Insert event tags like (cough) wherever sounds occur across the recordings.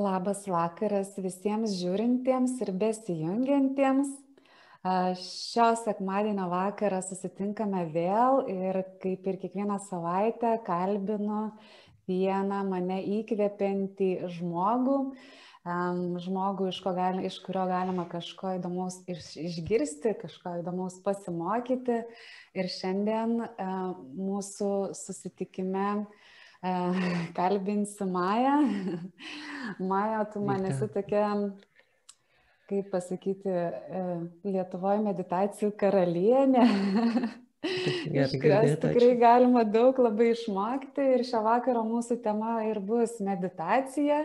Labas vakaras visiems žiūrintiems ir besijungiantiems. Šio sekmadienio vakarą susitinkame vėl ir kaip ir kiekvieną savaitę kalbinu vieną mane įkvepiantį žmogų, žmogų, iš, gali, iš kurio galima kažko įdomaus išgirsti, kažko įdomaus pasimokyti. Ir šiandien mūsų susitikime (laughs) kalbinsiu Mają. (laughs) Maja, tu man esi tokia, kaip pasakyti, Lietuvoje meditacijų karalienė. (laughs) Iš kurios tikrai galima daug labai išmokti ir šią vakarą mūsų tema ir bus meditacija.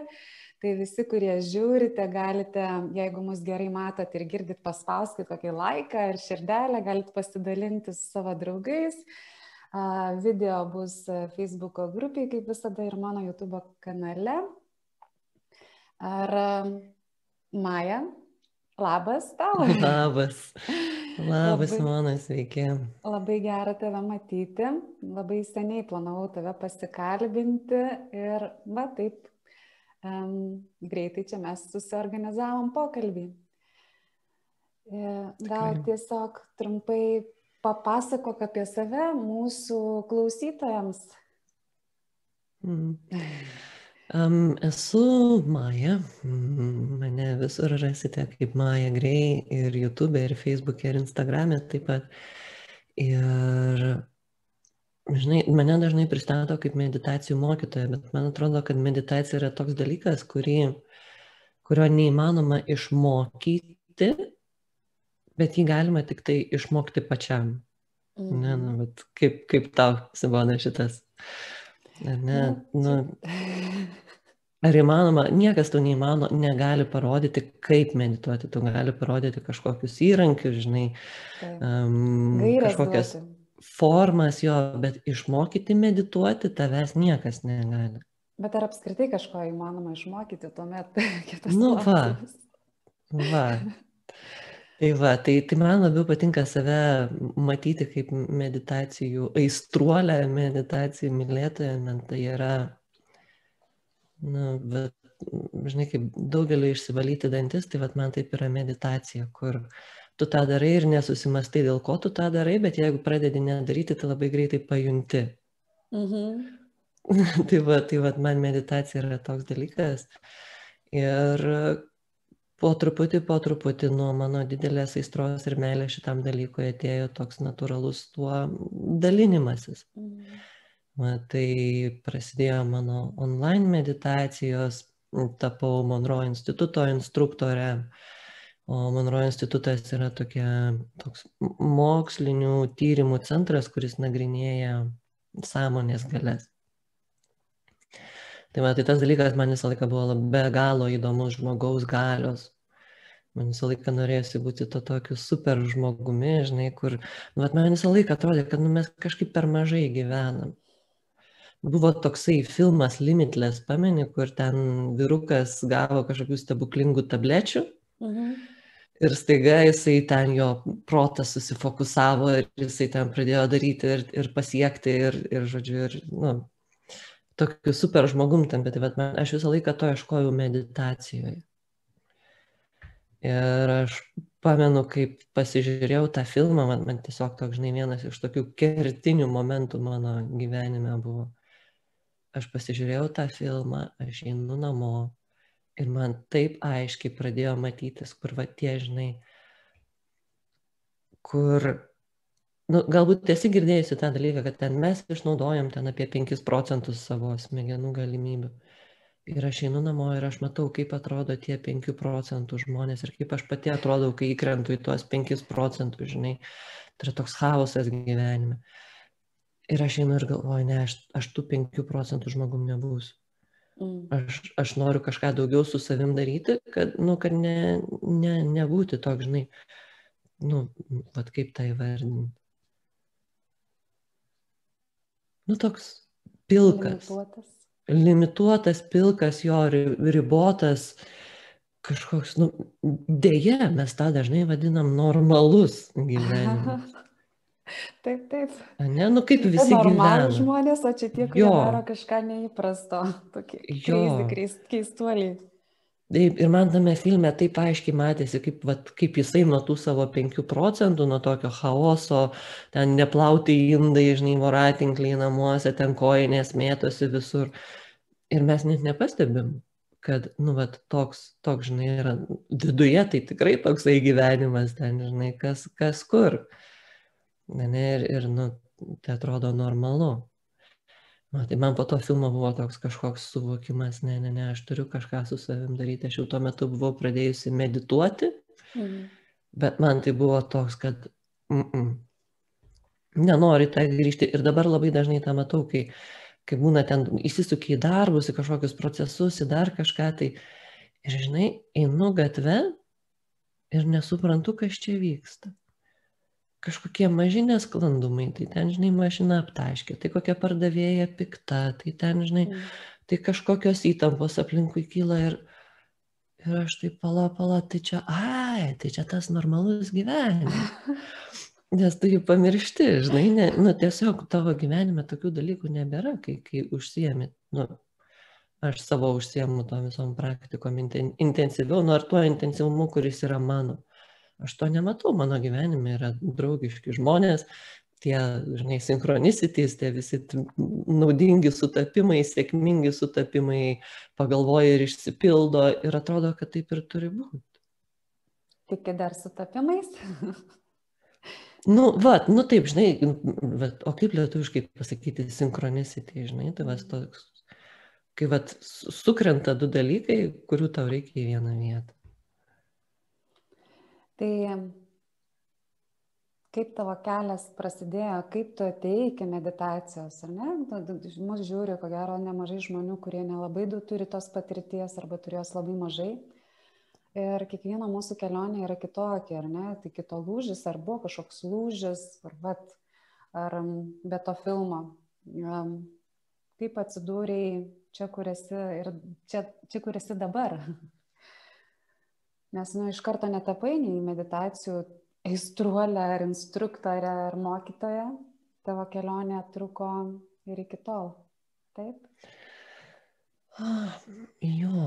Tai visi, kurie žiūrite, galite, jeigu mus gerai matot ir girdit, paspauskite kokį laiką ir širdelę, galite pasidalinti su savo draugais. Video bus Facebook'o grupiai, kaip visada, ir mano YouTube kanale. Ar Maja, labas tau. (laughs) Labas. Labas, labai, mano, sveiki. Labai gera tave matyti. Labai seniai planavau tave pasikalbinti ir, va, taip, um, greitai čia mes susiorganizavom pokalbį. E, gal tiesiog trumpai papasakok apie save mūsų klausytojams. Mm. Um, esu Maja, mane visur rasite kaip Maja Grey ir YouTube, ir Facebook, ir Instagram taip pat. Ir, žinai, mane dažnai pristato kaip meditacijų mokytoja, bet man atrodo, kad meditacija yra toks dalykas, kurį, kurio neįmanoma išmokyti, bet jį galima tik tai išmokti pačiam. Mm. Ne, nu, bet kaip, kaip tau, Simona, šitas Ar ne? Nu, ar įmanoma, niekas to neįmano, negali parodyti, kaip medituoti, tu gali parodyti kažkokius įrankius, žinai, um, kažkokias duoti. formas jo, bet išmokyti medituoti tavęs niekas negali. Bet ar apskritai kažko įmanoma išmokyti tuomet (laughs) kitas? Nu, va. Va. Tai va, tai, tai man labiau patinka save matyti kaip meditacijų aistruolę, meditacijų mylėtoją, man tai yra, na, bet, žinai, kaip daugeliu išsivalyti dantis, tai va, man taip yra meditacija, kur tu tą darai ir nesusimastai, dėl ko tu tą darai, bet jeigu pradedi nedaryti, tai labai greitai pajunti. Mhm. (laughs) tai va, tai va, man meditacija yra toks dalykas. Ir po truputį po truputį nuo mano didelės aistros ir meilės šitam dalykui atėjo toks natūralus tuo dalinimasis. Mm. Va, tai prasidėjo mano online meditacijos, tapau Monroe instituto instruktorė, o Monroe institutas yra tokia, toks mokslinių tyrimų centras, kuris nagrinėja sąmonės galės. Tai, va, tai tas dalykas man visą laiką buvo be galo įdomus žmogaus galios. Man visą laiką norėjusi būti to tokiu super žmogumi, žinai, kur, nu, vat, man visą laiką atrodė, kad nu, mes kažkaip per mažai gyvenam. Buvo toksai filmas Limitless, pameni, kur ten virukas gavo kažkokių stebuklingų tablečių. Mhm. Ir staiga jisai ten jo protas susifokusavo ir jisai ten pradėjo daryti ir, ir pasiekti ir, ir žodžiu, ir, nu, tokiu super žmogum tampi, tai bet man, aš visą laiką to ieškojau meditacijoje. Ir aš pamenu, kaip pasižiūrėjau tą filmą, man, man tiesiog toks, žinai, vienas iš tokių kertinių momentų mano gyvenime buvo. Aš pasižiūrėjau tą filmą, aš einu namo ir man taip aiškiai pradėjo matytis, kur va tie, žinai, kur nu, galbūt esi girdėjusi tą dalyką, kad ten mes išnaudojam ten apie 5 procentus savo smegenų galimybių. Ir aš einu namo ir aš matau, kaip atrodo tie 5 procentų žmonės ir kaip aš pati atrodau, kai įkrentu į tuos 5 procentus, žinai. Tai yra toks chaosas gyvenime. Ir aš einu ir galvoju, ne, aš, aš tų 5 procentų žmogum nebūsiu. Mm. Aš, aš noriu kažką daugiau su savim daryti, kad, nu, kad ne, ne, nebūti toks, žinai, nu, vad kaip tai vardinti nu toks pilkas. Limituotas. Limituotas, pilkas, jo ribotas, kažkoks, nu, dėje mes tą dažnai vadinam normalus gyvenimas. (laughs) Taip, taip. Ne, nu kaip visi gyvena. žmonės, o čia tie, kurie jo. daro kažką neįprasto, tokie keisti, keistuoliai. Taip, ir man tame filme taip aiškiai matėsi, kaip, vat, kaip jisai nuo tų savo 5 procentų, nuo tokio chaoso, ten neplauti indai, žinai, voratinkliai namuose, ten koinės mėtosi visur. Ir mes net nepastebim, kad, nu, vat, toks, toks, žinai, yra viduje, tai tikrai toksai gyvenimas ten, žinai, kas, kas kur. Ne, ir, ir, nu, tai atrodo normalu. Na, tai man po to filmo buvo toks kažkoks suvokimas, ne, ne, ne, aš turiu kažką su savim daryti. Aš jau tuo metu buvau pradėjusi medituoti, mhm. bet man tai buvo toks, kad mm -mm, nenori tą grįžti. Ir dabar labai dažnai tą matau, kai, kai būna ten įsisukia į darbus, į kažkokius procesus, į dar kažką, tai ir žinai, einu gatve ir nesuprantu, kas čia vyksta kažkokie maži nesklandumai, tai ten, žinai, mašina aptaškė, tai kokia pardavėja pikta, tai ten, žinai, mm. tai kažkokios įtampos aplinkui kyla ir, ir aš tai pala, pala, tai čia, ai, tai čia tas normalus gyvenimas. (laughs) Nes tu jį pamiršti, žinai, ne, nu, tiesiog tavo gyvenime tokių dalykų nebėra, kai, kai užsiemi, nu, aš savo užsiemu tom visom praktikom intensyviau, nu ar tuo intensyvumu, kuris yra mano. Aš to nematau, mano gyvenime yra draugiški žmonės, tie, žinai, synchronicities, tie visi naudingi sutapimai, sėkmingi sutapimai, pagalvoja ir išsipildo ir atrodo, kad taip ir turi būti. Tiki dar sutapimais? (laughs) nu, va, nu taip, žinai, va, o kaip lietuviškai pasakyti synchronicity, žinai, tai vas toks, kai va sukrenta du dalykai, kurių tau reikia į vieną vietą. Tai kaip tavo kelias prasidėjo, kaip tu atėjai iki meditacijos, ar ne? Mus žiūri, ko gero, nemažai žmonių, kurie nelabai turi tos patirties arba turės labai mažai. Ir kiekviena mūsų kelionė yra kitokia, ar ne? Tai kito lūžis, ar buvo kažkoks lūžis, ar, vat, ar be to filmo. Kaip atsidūrėjai čia, kur esi ir čia, čia kur esi dabar. (laughs) Nes, nu, iš karto netapai nei meditacijų aistruolę ar instruktorę ar mokytoją, tavo kelionė truko ir iki tol. Taip? Ah, jo.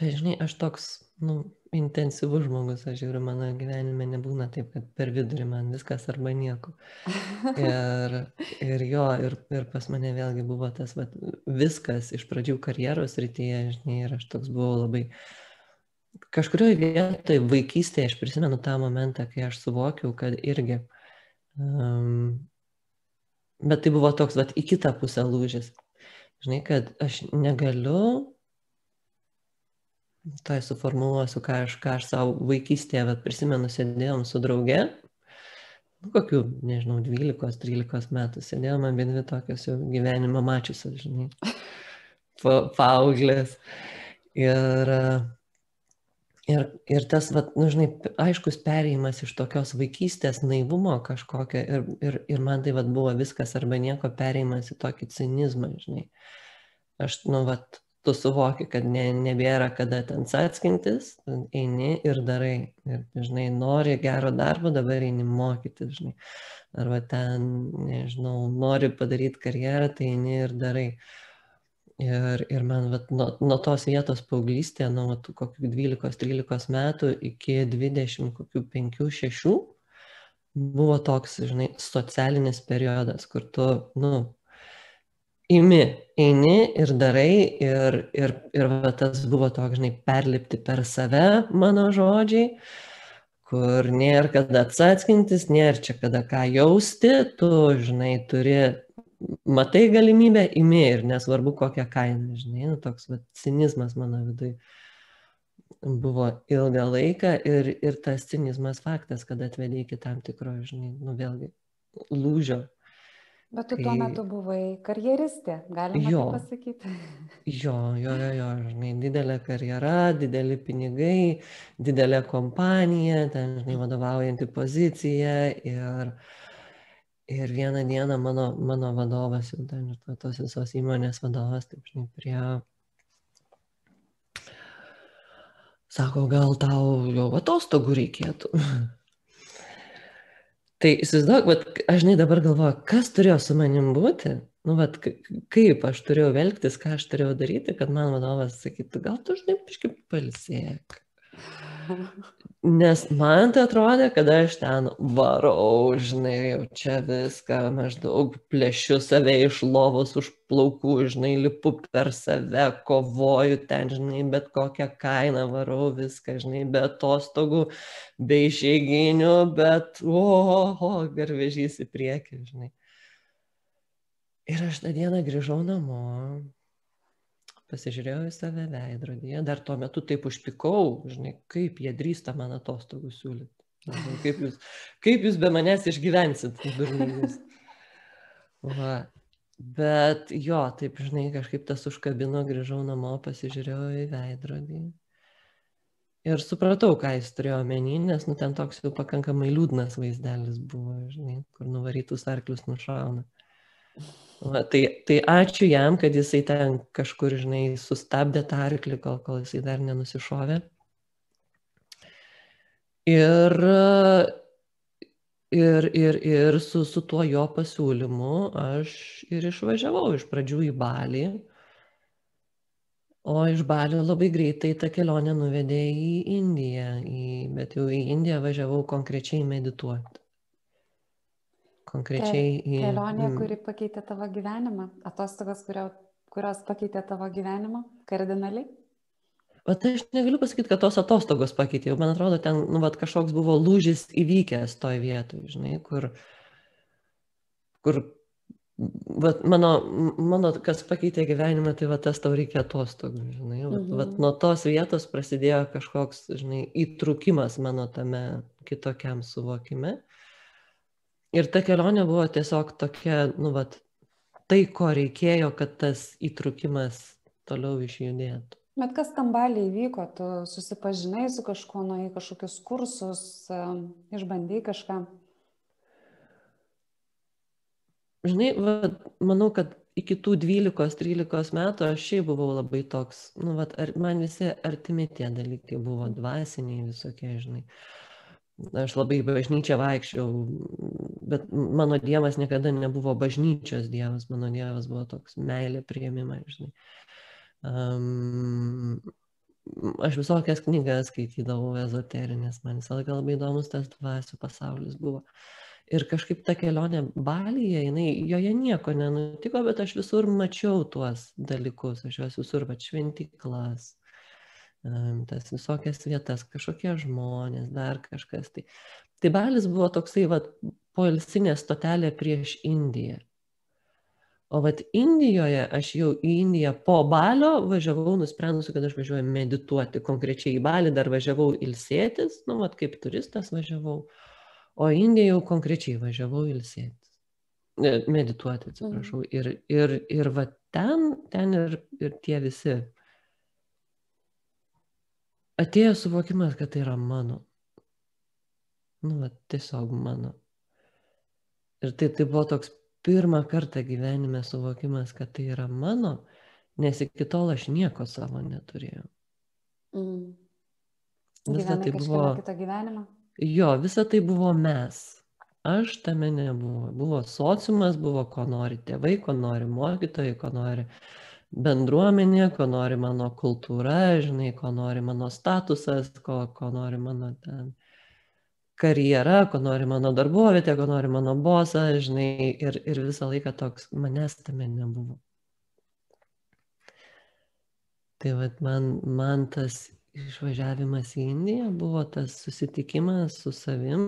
Bet žinai, aš toks, nu, intensyvus žmogus, aš žiūriu, mano gyvenime nebūna taip, kad per vidurį man viskas arba nieko. (laughs) Ir, ir jo, ir, ir pas mane vėlgi buvo tas, va, viskas iš pradžių karjeros rytyje, žinai, ir aš toks buvau labai uh, kažkurioje vietoje vaikystėje aš prisimenu tą momentą, kai aš suvokiau, kad irgi, um, bet tai buvo toks, vat, į kitą pusę lūžis. Žinai, kad aš negaliu, tai suformuoluosiu, ką aš, ką aš savo vaikystėje, vat, prisimenu, sėdėjom su drauge, nu, kokiu, nežinau, 12-13 metų sėdėjom abi dvi tokios jau gyvenimą mačiusios, žinai, pa, paauglės. Ir uh, ir ir tas vat nu žinai aiškus perėjimas iš tokios vaikystės naivumo kažkokio ir ir ir man tai vat buvo viskas arba nieko perėjimas į tokį cinizmą žinai. Aš nu vat tu suvoki kad ne nebėra kada ten cackintis eini ir darai. Ir žinai nori gero darbo dabar eini mokytis žinai. Arba ten nežinau nori padaryt karjerą tai eini ir darai Ir, ir man vat, nuo, nuo tos vietos paauglystėje, nuo vat, kokių 12-13 metų iki 20, kokių 5-6, buvo toks, žinai, socialinis periodas, kur tu, nu, imi, eini ir darai ir, ir, ir va, tas buvo toks, žinai, perlipti per save, mano žodžiai, kur nėra kada atsakkintis, nėra čia kada ką jausti, tu, žinai, turi matai galimybę, imi ir nesvarbu kokią kainą, žinai, nu, toks va, cinizmas mano viduje buvo ilgą laiką ir, ir tas cinizmas faktas, kad atvedė iki tam tikro, žinai, nu vėlgi, lūžio. Bet tu kai... tuo metu buvai karjeristė, galima jo, pasakyti. (laughs) Jo, jo, jo, jo, žinai, didelė karjera, dideli pinigai, didelė kompanija, ten, žinai, vadovaujanti pozicija ir uh, ir vieną dieną mano mano vadovas jau ten ir to tos visos įmonės vadovas taip žinai priėjo. Sako gal tau jau atostogų reikėtų? (laughs) Tai įsivaizduok, bet aš žinai dabar galvoju, kas turėjo su manim būti, nu, vat, kaip aš turėjau velgtis, ką aš turėjau daryti, kad man vadovas sakytų, gal tu žinai, kažkaip palsėk. (laughs) Nes man tai atrodė, kad aš ten varau, žinai, jau čia viską, maždaug plėšiu save iš lovos už plaukų, žinai, lipu per save, kovoju ten, žinai, bet kokią kainą varau viską, žinai, be atostogų, be išeiginių, bet, o, o, o garvežys į priekį, žinai. Ir aš tą dieną grįžau namo, pasižiūrėjau į save veidrodyje, dar tuo metu taip užpikau, žinai, kaip jie drįsta man atostogų siūlyti. Kaip, jūs, kaip jūs be manęs išgyvensit, durnynės. Va. Bet jo, taip, žinai, kažkaip tas užkabino, grįžau namo, pasižiūrėjau į veidrodį. Ir supratau, ką jis turėjo omeny, nes nu, ten toks jau pakankamai liūdnas vaizdelis buvo, žinai, kur nuvarytus arklius nušauna. Va, tai, tai ačiū jam, kad jisai ten kažkur, žinai, sustabdė tą arklį, kol, kol jisai dar nenusišovė. Ir, ir, ir, ir su, su tuo jo pasiūlymu aš ir išvažiavau iš pradžių į Balį, o iš Balio labai greitai ta kelionė nuvedė į Indiją, į, bet jau į Indiją važiavau konkrečiai medituoti konkrečiai į... Kelionė, mm. kuri pakeitė tavo gyvenimą, atostogas, kurio, kurios pakeitė tavo gyvenimą kardinaliai? Tai aš negaliu pasakyti, kad tos atostogos pakeitė, man atrodo, ten, nu, vat, kažkoks buvo lūžis įvykęs toj vietoj, žinai, kur, kur vat, mano, mano, kas pakeitė gyvenimą, tai va tas tau reikia atostogų, žinai, vat, mhm. vat, nuo tos vietos prasidėjo kažkoks, žinai, įtrukimas mano tame kitokiam suvokime. Ir ta kelionė buvo tiesiog tokia, nu, vat, tai, ko reikėjo, kad tas įtrukimas toliau išjudėtų. Bet kas tam baliai įvyko, tu susipažinai su kažkuo, nuėjai kažkokius kursus, išbandai kažką? Žinai, va, manau, kad iki tų 12-13 metų aš šiaip buvau labai toks, nu, va, ar, man visi artimi tie dalykai buvo dvasiniai visokie, žinai. Aš labai bažnyčią vaikščiau, bet mano dievas niekada nebuvo bažnyčios dievas, mano dievas buvo toks meilė prieimimas, žinai. Um, aš visokias knygas skaitydavau ezoterinės, man visą laiką labai įdomus tas dvasių pasaulis buvo. Ir kažkaip ta kelionė Balyje, jinai, joje nieko nenutiko, bet aš visur mačiau tuos dalykus, aš juos visur, va, šventiklas, tas visokias vietas, kažkokie žmonės, dar kažkas. Tai, tai Balis buvo toksai vat, poilsinė stotelė prieš Indiją. O vat Indijoje aš jau į Indiją po Balio važiavau, nusprendusi, kad aš važiuoju medituoti. Konkrečiai į Balį dar važiavau ilsėtis, nu, vat kaip turistas važiavau. O Indiją jau konkrečiai važiavau ilsėtis. Medituoti, atsiprašau. Mhm. Ir, ir, ir va ten, ten ir, ir tie visi atėjo suvokimas, kad tai yra mano. Nu, va, tiesiog mano. Ir tai, tai buvo toks pirmą kartą gyvenime suvokimas, kad tai yra mano, nes iki tol aš nieko savo neturėjau. Mm. Visa tai buvo? Jo, visa tai buvo mes. Aš tame nebuvo. Buvo sociumas, buvo ko nori tėvai, ko nori mokytojai, ko nori bendruomenė, ko nori mano kultūra, žinai, ko nori mano statusas, ko, ko nori mano ten karjera, ko nori mano darbovietė, ko nori mano bosas, žinai, ir, ir visą laiką toks manęs tame nebuvo. Tai vad man, man tas išvažiavimas į Indiją buvo tas susitikimas su savim.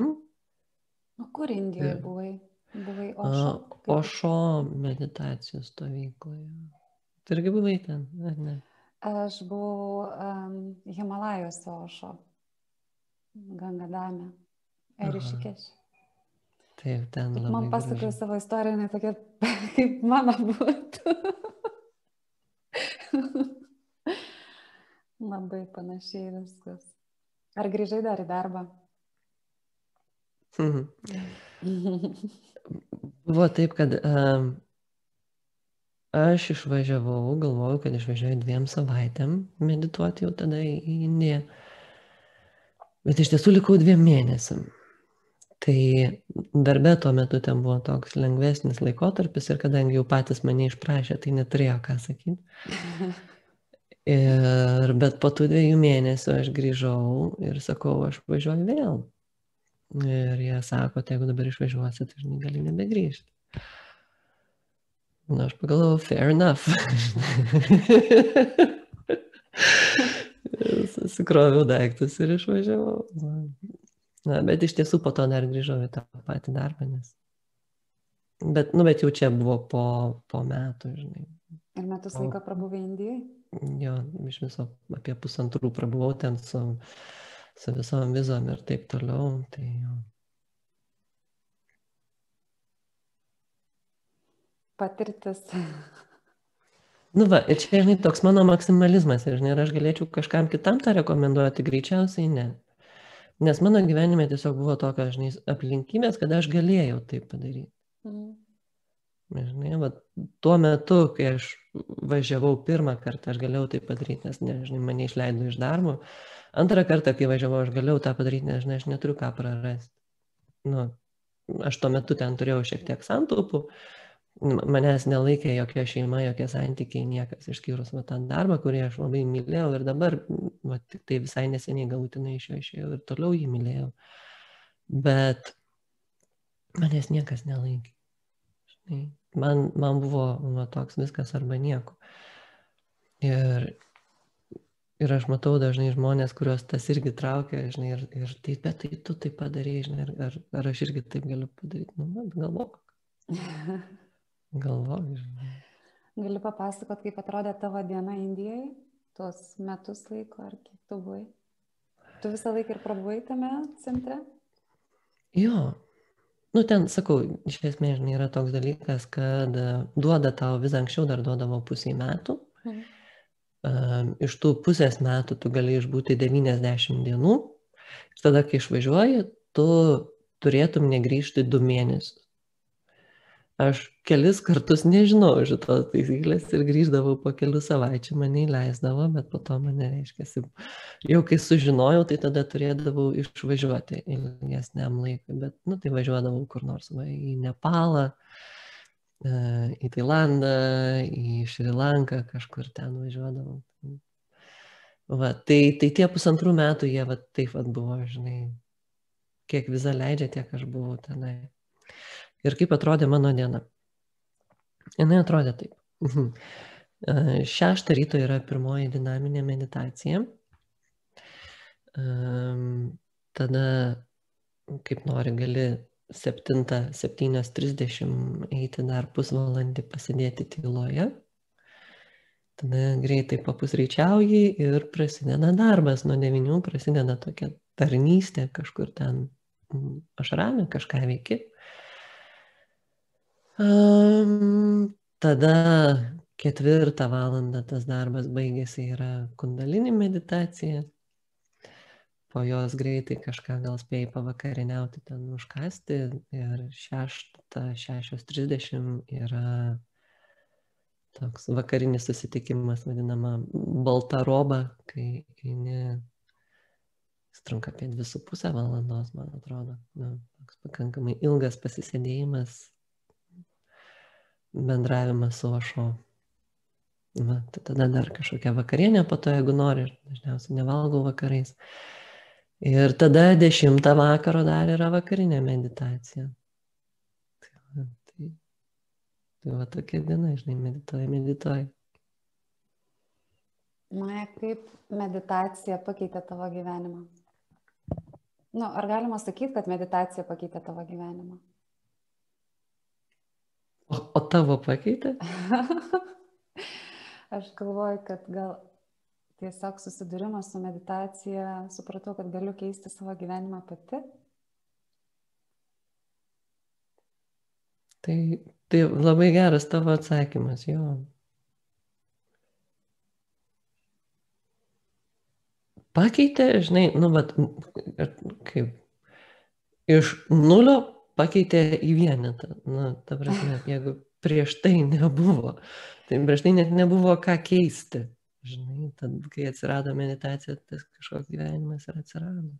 O kur Indijoje buvai? Buvai Ošo? Ošo meditacijos stovykloje. Tu irgi buvai ten, ar ne? Aš buvau um, Himalajuose Ošo, Gangadame, Erišikeš. Taip, ten labai. Man pasakoja savo istoriją, ne tokia, (laughs) kaip mano būtų. (laughs) labai panašiai viskas. Ar grįžai dar į darbą? Mhm. Buvo taip, kad um, aš išvažiavau, galvojau, kad išvažiuoju dviem savaitėm medituoti jau tada į Indiją. Bet iš tiesų likau dviem mėnesiam. Tai darbe tuo metu ten buvo toks lengvesnis laikotarpis ir kadangi jau patys mane išprašė, tai neturėjo ką sakyti. Ir, bet po tų dviejų mėnesių aš grįžau ir sakau, aš važiuoju vėl. Ir jie sako, tai jeigu dabar išvažiuosi, tai žinai, gali nebegrįžti. Na, aš pagalvojau, fair enough. (laughs) Susikroviau daiktus ir išvažiavau. Na, bet iš tiesų po to dar grįžau į tą patį darbą, nes. Bet, nu, bet jau čia buvo po, po metų, žinai. Ir metus laiko prabuvai Indijai? jo, iš viso apie pusantrų prabuvau ten su, su visom vizom ir taip toliau. Tai jo. Patirtis. Nu va, ir čia, žinai, toks mano maksimalizmas, ir, žinai, ar aš galėčiau kažkam kitam tą rekomenduoti, greičiausiai ne. Nes mano gyvenime tiesiog buvo tokios, žinai, aplinkybės, kad aš galėjau tai padaryti. Mm. Žinai, va, tuo metu, kai aš važiavau pirmą kartą, aš galėjau tai padaryti, nes, nežinai, mane išleido iš darbo. Antrą kartą, kai važiavau, aš galėjau tą padaryti, nes, žinai, aš neturiu ką prarasti. Nu, aš tuo metu ten turėjau šiek tiek santaupų, manęs nelaikė jokia šeima, jokie santykiai, niekas išskyrus va, tą darbą, kurį aš labai mylėjau ir dabar, va, tik tai visai neseniai galutinai iš jo išėjau ir toliau jį mylėjau. Bet manęs niekas nelaikė. Žinai, man, man buvo va, toks viskas arba nieko. Ir, ir aš matau dažnai žmonės, kuriuos tas irgi traukia, žinai, ir, ir tai, bet tai tu tai padarėjai, žinai, ar, ar aš irgi taip galiu padaryti. Nu, galvok. (laughs) Galvok, žinai. Gali papasakot, kaip atrodė tavo diena Indijoje, tuos metus laiko, ar kiek tu buvai? Tu visą laiką ir prabuvai tame centre? Jo, Nu, ten, sakau, iš esmės, žinai, yra toks dalykas, kad e, duoda tau vizą anksčiau, dar duodavo pusiai metų. Mhm. Um, iš tų pusės metų tu gali išbūti 90 dienų. Ir tada, kai išvažiuoji, tu turėtum negrįžti du mėnesius. Aš kelis kartus nežinau šitos taisyklės ir grįždavau po kelių savaičių, mane įleisdavo, bet po to mane reiškia, jau kai sužinojau, tai tada turėdavau išvažiuoti ilgesniam laikui, bet, nu, tai važiuodavau kur nors va, į Nepalą, e, į Tailandą, į Šri Lanką, kažkur ten važiuodavau. Va, tai, tai tie pusantrų metų jie va, taip pat buvo, žinai, kiek viza leidžia, tiek aš buvau tenai. Ir kaip atrodė mano diena? Jis atrodė taip. Mhm. Šeštą ryto yra pirmoji dinaminė meditacija. Tada, kaip nori, gali 7.30 eiti dar pusvalandį pasidėti tyloje. Tada greitai papusreičiauji ir prasideda darbas. Nuo 9 prasideda tokia tarnystė, kažkur ten aš rami, kažką veiki. Um, tada ketvirtą valandą tas darbas baigėsi, yra kundalini meditacija. Po jos greitai kažką gal spėjai pavakariniauti ten užkasti ir 6.30 yra toks vakarinis susitikimas, vadinama balta roba, kai eini, jis trunka apie 2,5 valandos, man atrodo. Na, toks pakankamai ilgas pasisėdėjimas bendravimas su ošo. Va, tai tada dar kažkokia vakarienė po to, jeigu nori, dažniausiai nevalgau vakarais. Ir tada dešimtą vakaro dar yra vakarinė meditacija. Tai, va, tai, tai va tokia diena, žinai, medituoji, medituoji. Maja, kaip meditacija pakeitė tavo gyvenimą? Nu, ar galima sakyti, kad meditacija pakeitė tavo gyvenimą? O, o tavo pakeitė? (laughs) Aš galvoju, kad gal tiesiog susidūrimas su meditacija, supratau, kad galiu keisti savo gyvenimą pati. Tai, tai labai geras tavo atsakymas, jo. Pakeitė, žinai, nu, bet kaip iš nulio pakeitė į vienetą. Na, ta prasme, jeigu prieš tai nebuvo, tai prieš tai net nebuvo ką keisti. Žinai, tad kai atsirado meditacija, tas kažkoks gyvenimas ir atsirado.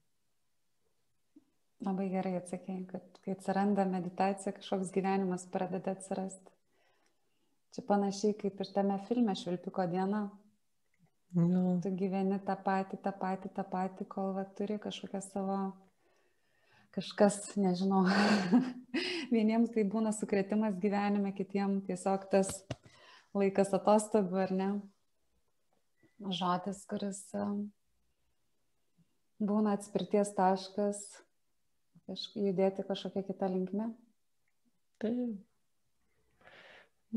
Labai gerai atsakėjai, kad kai atsiranda meditacija, kažkoks gyvenimas pradeda atsirasti. Čia panašiai kaip ir tame filme Švilpiko diena. Jo. Tu gyveni tą patį, tą patį, tą patį, kol va, turi kažkokią savo, kažkas, nežinau, (laughs) vieniems tai būna sukretimas gyvenime, kitiems tiesiog tas laikas atostogų, ar ne? Žodis, kuris būna atspirties taškas, judėti kažkokią kitą linkmę. Taip.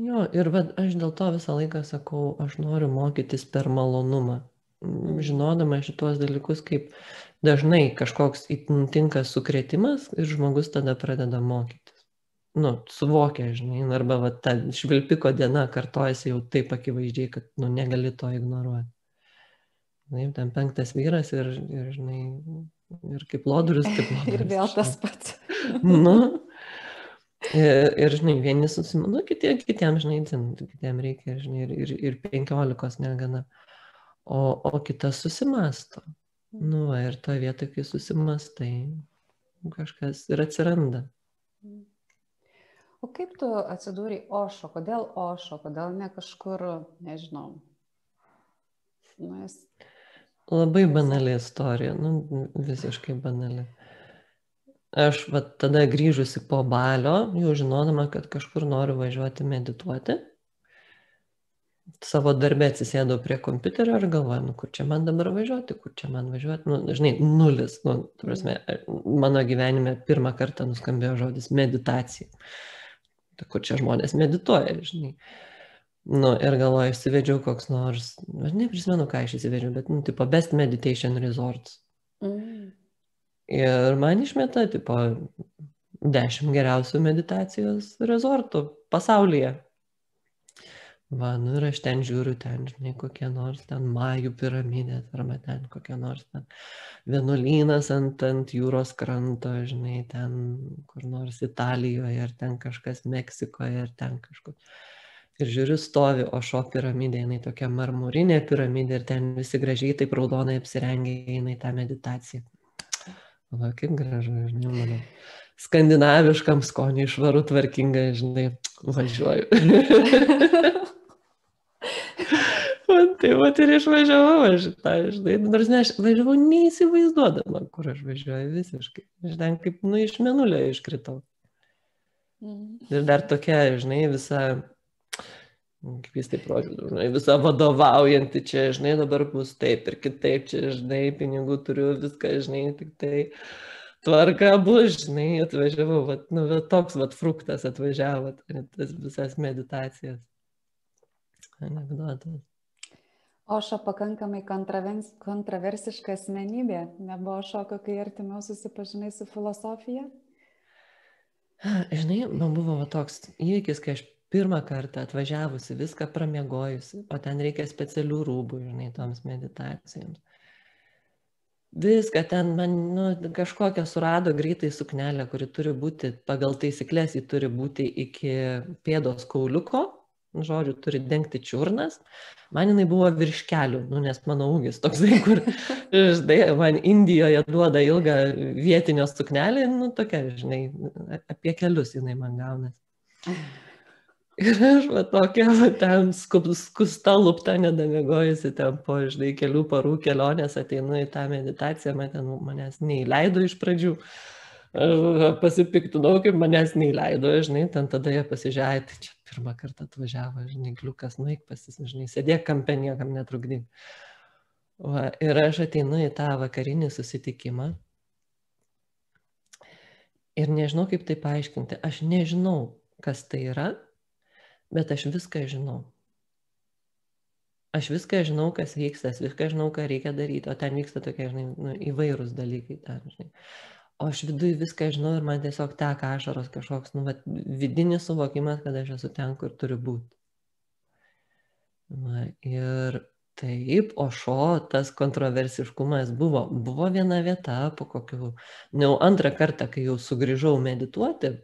Jo, ir va, aš dėl to visą laiką sakau, aš noriu mokytis per malonumą. Žinodama šituos dalykus, kaip dažnai kažkoks nutinka sukretimas ir žmogus tada pradeda mokytis. Nu, suvokia, žinai, arba va, ta švilpiko diena kartojasi jau taip akivaizdžiai, kad, nu, negali to ignoruoti. Taip, ten penktas vyras ir, ir žinai, ir kaip lodurius, taip lodurius. (laughs) ir vėl tas pats. (laughs) nu, ir, ir, žinai, vieni susimano, nu, kitiems, kitiems, žinai, kitiems reikia, žinai, ir, ir, ir penkiolikos negana. O, o kitas susimasto. Nu, ir to vietoj, kai susimastai, kažkas ir atsiranda. O kaip tu atsidūrei Ošo? Kodėl Ošo? Kodėl ne kažkur, nežinau. Nu, jis Labai banali istorija, nu, visiškai banali. Aš va, tada grįžusi po balio, jau žinodama, kad kažkur noriu važiuoti medituoti, savo darbę atsisėdau prie kompiuterio ir galvoju, nu, kur čia man dabar važiuoti, kur čia man važiuoti, nu, žinai, nulis, nu, prasme, mano gyvenime pirmą kartą nuskambėjo žodis meditacija. Tai kur čia žmonės medituoja, žinai. Nu, ir galvoju, įsivedžiau koks nors, aš neprisimenu, ką aš įsivedžiau, bet, nu, tipo, Best Meditation Resorts. Mm. Ir man išmeta, tipo, dešimt geriausių meditacijos rezortų pasaulyje. Va, nu ir aš ten žiūriu, ten, žinai, kokie nors ten Majų piramidė, arba ten kokie nors ten vienuolynas ant, ant jūros kranto, žinai, ten kur nors Italijoje, ar ten kažkas Meksikoje, ar ten kažkur. Ir žiūriu stovi ošo piramidė jinai tokia marmurinė piramidė ir ten visi gražiai taip raudonai apsirengę eina į tą meditaciją. Va kaip gražu žinai mano skandinaviškam skoniui švaru tvarkinga žinai važiuoju (laughs) (laughs) tai va ir išvažiavau aš tą, žinai, nors ne, aš važiavau neįsivaizduodama, kur aš važiuoju visiškai. Ten kaip, nu, iš menulio iškritau. Mm. Ir dar tokia, žinai, visa kaip jis taip rodytų, žinai, visa vadovaujanti čia, žinai, dabar bus taip ir kitaip, čia, žinai, pinigų turiu, viską, žinai, tik tai tvarka bus, žinai, atvažiavau, vat, nu, vat, toks vat fruktas atvažiavo, tas visas meditacijas. Anekdotas. Oša pakankamai kontroversiška asmenybė, nebuvo šoko, kai artimiau susipažinai su filosofija? Žinai, man buvo va, toks įvykis, kai aš pirmą kartą atvažiavusi, viską pramiegojusi, o ten reikia specialių rūbų, žinai, toms meditacijoms. Viską ten man, nu, kažkokią surado greitai suknelę, kuri turi būti, pagal taisyklės, ji turi būti iki pėdos kauliuko, žodžiu, turi dengti čiurnas. Man jinai buvo virš kelių, nu, nes mano ūgis toksai, kur, (laughs) žinai, man Indijoje duoda ilgą vietinio suknelį, nu, tokia, žinai, apie kelius jinai man gaunasi. Ir aš va tokia, va ten skusta lupta, nedamiegojusi ten po, žinai, kelių parų kelionės ateinu į tą meditaciją, man ten manęs neįleido iš pradžių. Aš pasipiktinau, kaip manęs neįleido, žinai, ten tada jie pasižiūrėjo, tai čia pirmą kartą atvažiavo, žinai, kliukas, nueik pasis, žinai, sėdėk kampe, niekam netrukdyk. Va, ir aš ateinu į tą vakarinį susitikimą. Ir nežinau, kaip tai paaiškinti. Aš nežinau, kas tai yra, bet aš viską žinau. Aš viską žinau, kas vyksta, viską žinau, ką reikia daryti, o ten vyksta tokie, žinai, nu, įvairūs dalykai ten, žinai. O aš viduje viską žinau ir man tiesiog teka ašaros kažkoks, nu, vat, vidinis suvokimas, kad aš esu ten, kur turiu būti. Va, ir taip, o šio tas kontroversiškumas buvo. Buvo viena vieta, po kokių, nu, antrą kartą, kai jau sugrįžau medituoti,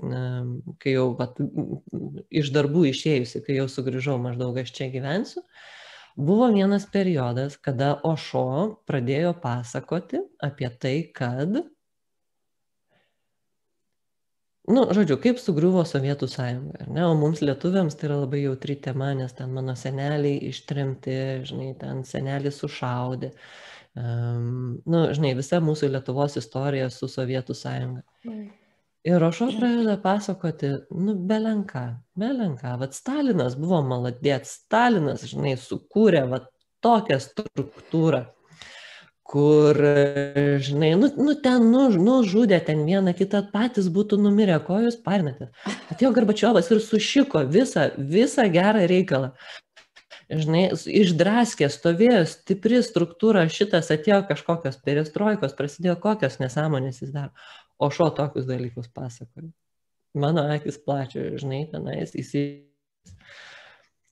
kai jau vat, iš darbų išėjusi, kai jau sugrįžau maždaug aš čia gyvensiu, buvo vienas periodas, kada Ošo pradėjo pasakoti apie tai, kad nu, žodžiu, kaip sugriuvo Sovietų sąjunga. Ne? O mums lietuviams tai yra labai jautri tema, nes ten mano seneliai ištremti, žinai, ten seneliai sušaudė. Um, nu, žinai, visa mūsų Lietuvos istorija su Sovietų sąjunga. Mm. Ir Rošo pradeda pasakoti, nu, belenką, belenką, vad Stalinas buvo maladėt, Stalinas, žinai, sukūrė va tokią struktūrą kur, žinai, nu, nu ten nu, nužudė ten vieną kitą, patys būtų numirę, ko jūs parinate. Atėjo Garbačiovas ir sušiko visą, visą gerą reikalą. Žinai, išdraskė, stovėjo stipri struktūra, šitas atėjo kažkokios perestrojkos, prasidėjo kokios nesąmonės jis daro. O šio tokius dalykus pasakoja. Mano akis plačia, žinai, tenais įsijungia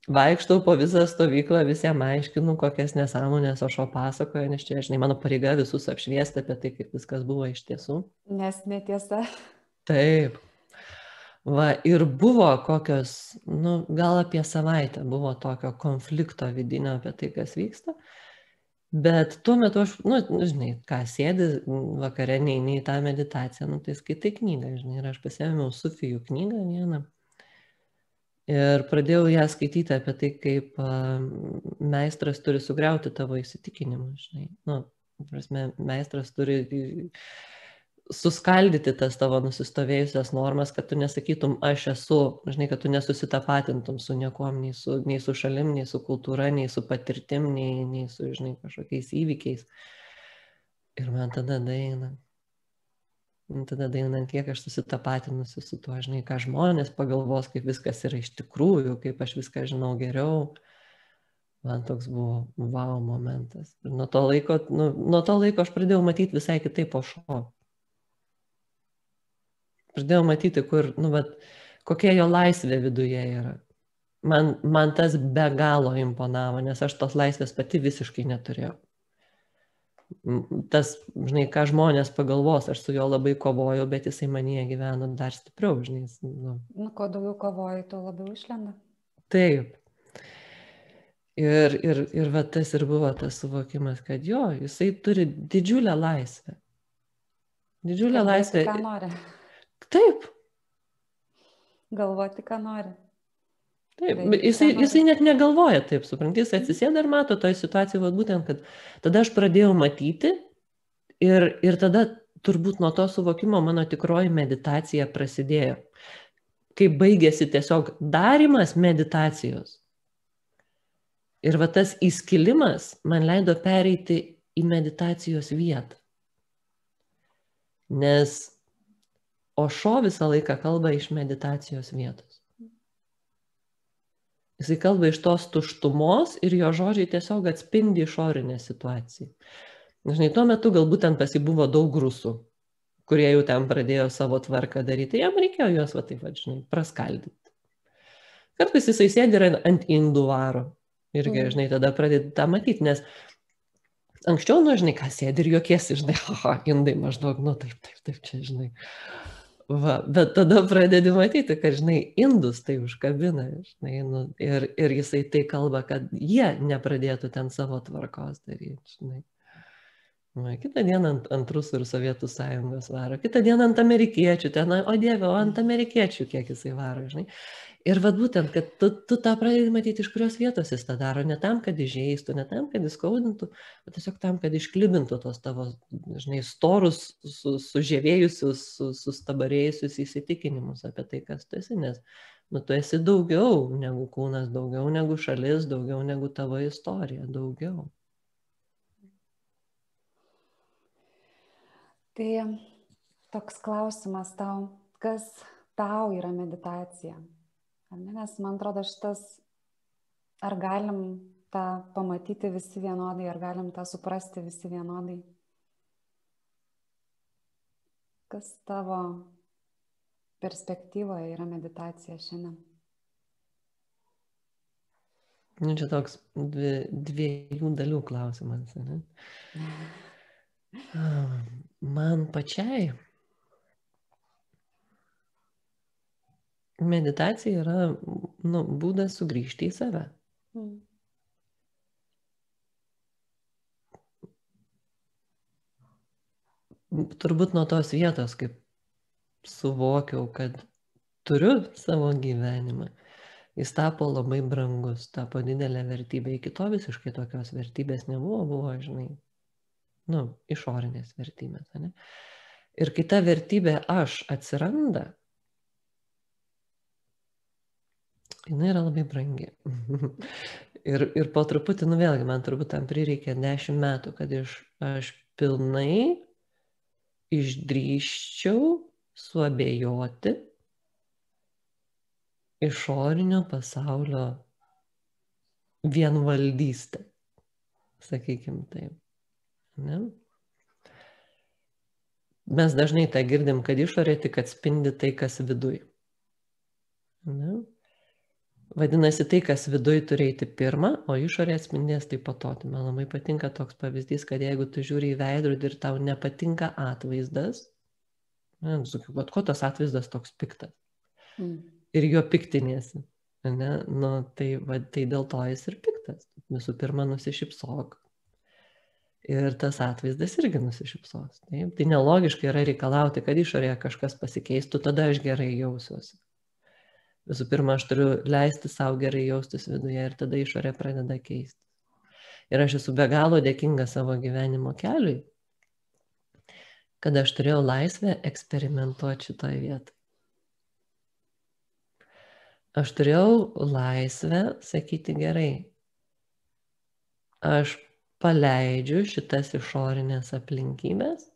vaikštau po visą stovyklą, visiems aiškinu, kokias nesąmonės aš o pasakoju, nes čia, žinai, mano pareiga visus apšviesti apie tai, kaip viskas buvo iš tiesų. Nes netiesa. Taip. Va, ir buvo kokios, nu, gal apie savaitę buvo tokio konflikto vidinio apie tai, kas vyksta. Bet tuo metu aš, nu, žinai, ką sėdi vakare, neini į tą meditaciją, nu, tai skaitai knygą, žinai, ir aš pasėmiau Sufijų knygą vieną ir pradėjau ją skaityti apie tai, kaip meistras turi sugriauti tavo įsitikinimus, žinai. Nu, prasme, meistras turi suskaldyti tas tavo nusistovėjusias normas, kad tu nesakytum, aš esu, žinai, kad tu nesusitapatintum su niekom, nei su, nei su šalim, nei su kultūra, nei su patirtim, nei, nei su, žinai, kažkokiais įvykiais. Ir man tada daina, Nu, tada dainant, kiek aš susitapatinusi su tuo, žinai, ką žmonės pagalvos, kaip viskas yra iš tikrųjų, kaip aš viską žinau geriau. Man toks buvo wow momentas. Ir nuo to laiko, nu, nuo to laiko aš pradėjau matyti visai kitaip po šo. Pradėjau matyti, kur, nu, bet kokia jo laisvė viduje yra. Man, man tas be galo imponavo, nes aš tos laisvės pati visiškai neturėjau tas, žinai, ką žmonės pagalvos, aš su juo labai kovojau, bet jisai manyje gyveno dar stipriau, žinai. Nu, nu kuo daugiau kovoji, tuo labiau išlenda. Taip. Ir, ir, ir va tas ir buvo tas suvokimas, kad jo, jisai turi didžiulę laisvę. Didžiulę laisvę. Ką nori. Taip. Galvoti, ką nori. Taip, jisai, jisai net negalvoja taip, supranti, jis atsisėda ir mato toje situacijoje, va, būtent, kad tada aš pradėjau matyti ir, ir tada turbūt nuo to suvokimo mano tikroji meditacija prasidėjo. Kai baigėsi tiesiog darimas meditacijos. Ir va tas įskilimas man leido pereiti į meditacijos vietą. Nes Ošo visą laiką kalba iš meditacijos vietos. Jisai kalba iš tos tuštumos ir jo žodžiai tiesiog atspindi išorinę situaciją. Žinai, tuo metu galbūt ten pasibuvo daug rusų, kurie jau ten pradėjo savo tvarką daryti, jam reikėjo juos, va taip, va, žinai, praskaldyti. Kartais jisai sėdi ant indų varo. Irgi, mm. žinai, tada pradedi tą matyti, nes anksčiau, nu, žinai, ką sėdi ir juokiesi, žinai, (laughs) haha, indai maždaug, nu, taip, taip, taip, čia, žinai. Va, bet tada pradedi matyti, kad, žinai, indus tai užkabina, žinai, nu, ir, ir jisai tai kalba, kad jie nepradėtų ten savo tvarkos daryti, žinai. Va, kitą dieną ant, ant rusų ir sovietų sąjungos varo, kitą dieną ant amerikiečių, ten, o dieve, o ant amerikiečių kiek jisai varo, žinai. Ir vad būtent, kad tu, tu tą pradedi matyti, iš kurios vietos jis tą daro, ne tam, kad įžeistų, ne tam, kad įskaudintų, bet tiesiog tam, kad išklibintų tos tavo, žinai, storus, su, sužėvėjusius, su, sustabarėjusius įsitikinimus apie tai, kas tu esi, nes, nu, tu esi daugiau negu kūnas, daugiau negu šalis, daugiau negu tavo istorija, daugiau. Tai toks klausimas tau, kas tau yra meditacija? Nes man atrodo šitas, ar galim tą pamatyti visi vienodai, ar galim tą suprasti visi vienodai. Kas tavo perspektyvoje yra meditacija šiandien? Nu, čia toks dvi, dviejų dalių klausimas. Ne? (laughs) Man pačiai Meditacija yra nu, būdas sugrįžti į save. Mm. Turbūt nuo tos vietos, kaip suvokiau, kad turiu savo gyvenimą, jis tapo labai brangus, tapo didelė vertybė. Iki to visiškai tokios vertybės nebuvo, buvo, žinai, nu, išorinės vertybės. Ne? Ir kai ta vertybė aš atsiranda, jinai yra labai brangi. (laughs) ir, ir po truputį, nu vėlgi, man turbūt tam prireikė dešimt metų, kad iš, aš pilnai išdryščiau suabejoti išorinio pasaulio vienvaldystę, sakykim taip. Ne? Mes dažnai tą girdim, kad išorė tik atspindi tai, kas viduj. Ne? Vadinasi, tai, kas viduj turi eiti pirmą, o išorė atspindės tai po to. Tai man labai patinka toks pavyzdys, kad jeigu tu žiūri į veidrodį ir tau nepatinka atvaizdas, ne, sakiau, bet ko tas atvaizdas toks piktas. Mm. Ir jo piktinėsi. Ne? Nu, tai, va, tai dėl to jis ir piktas. Visų pirma, nusišypsok. Ir tas atvaizdas irgi nusišypsos. Taip? Tai nelogiškai yra reikalauti, kad išorėje kažkas pasikeistų, tada aš gerai jausiuosi visų pirma, aš turiu leisti savo gerai jaustis viduje ir tada išorė pradeda keistis. Ir aš esu be galo dėkinga savo gyvenimo keliui, kad aš turėjau laisvę eksperimentuoti šitoje vietoje. Aš turėjau laisvę sakyti gerai. Aš paleidžiu šitas išorinės aplinkybės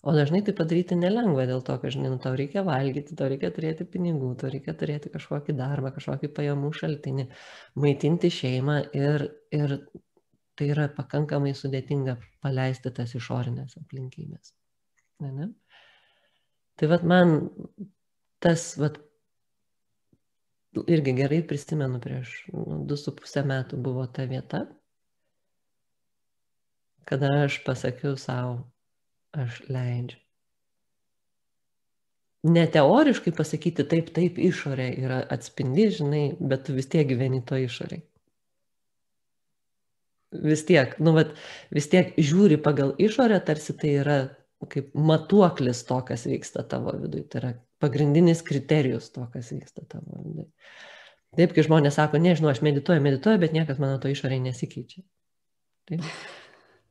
O dažnai tai padaryti nelengva dėl to, kad, žinai, nu, tau reikia valgyti, tau reikia turėti pinigų, tau reikia turėti kažkokį darbą, kažkokį pajamų šaltinį, maitinti šeimą ir, ir tai yra pakankamai sudėtinga paleisti tas išorinės aplinkybės. Ne, ne? Tai vad man tas, vad, irgi gerai prisimenu, prieš nu, du su pusę metų buvo ta vieta, kada aš pasakiau savo, aš leidžiu. Ne teoriškai pasakyti taip, taip, išorė yra atspindi, žinai, bet tu vis tiek gyveni to išorėje. Vis tiek, nu, bet vis tiek žiūri pagal išorę, tarsi tai yra kaip matuoklis to, kas vyksta tavo viduje. Tai yra pagrindinis kriterijus to, kas vyksta tavo viduje. Taip, kai žmonės sako, nežinau, aš medituoju, medituoju, bet niekas mano to išorėje nesikeičia. Taip.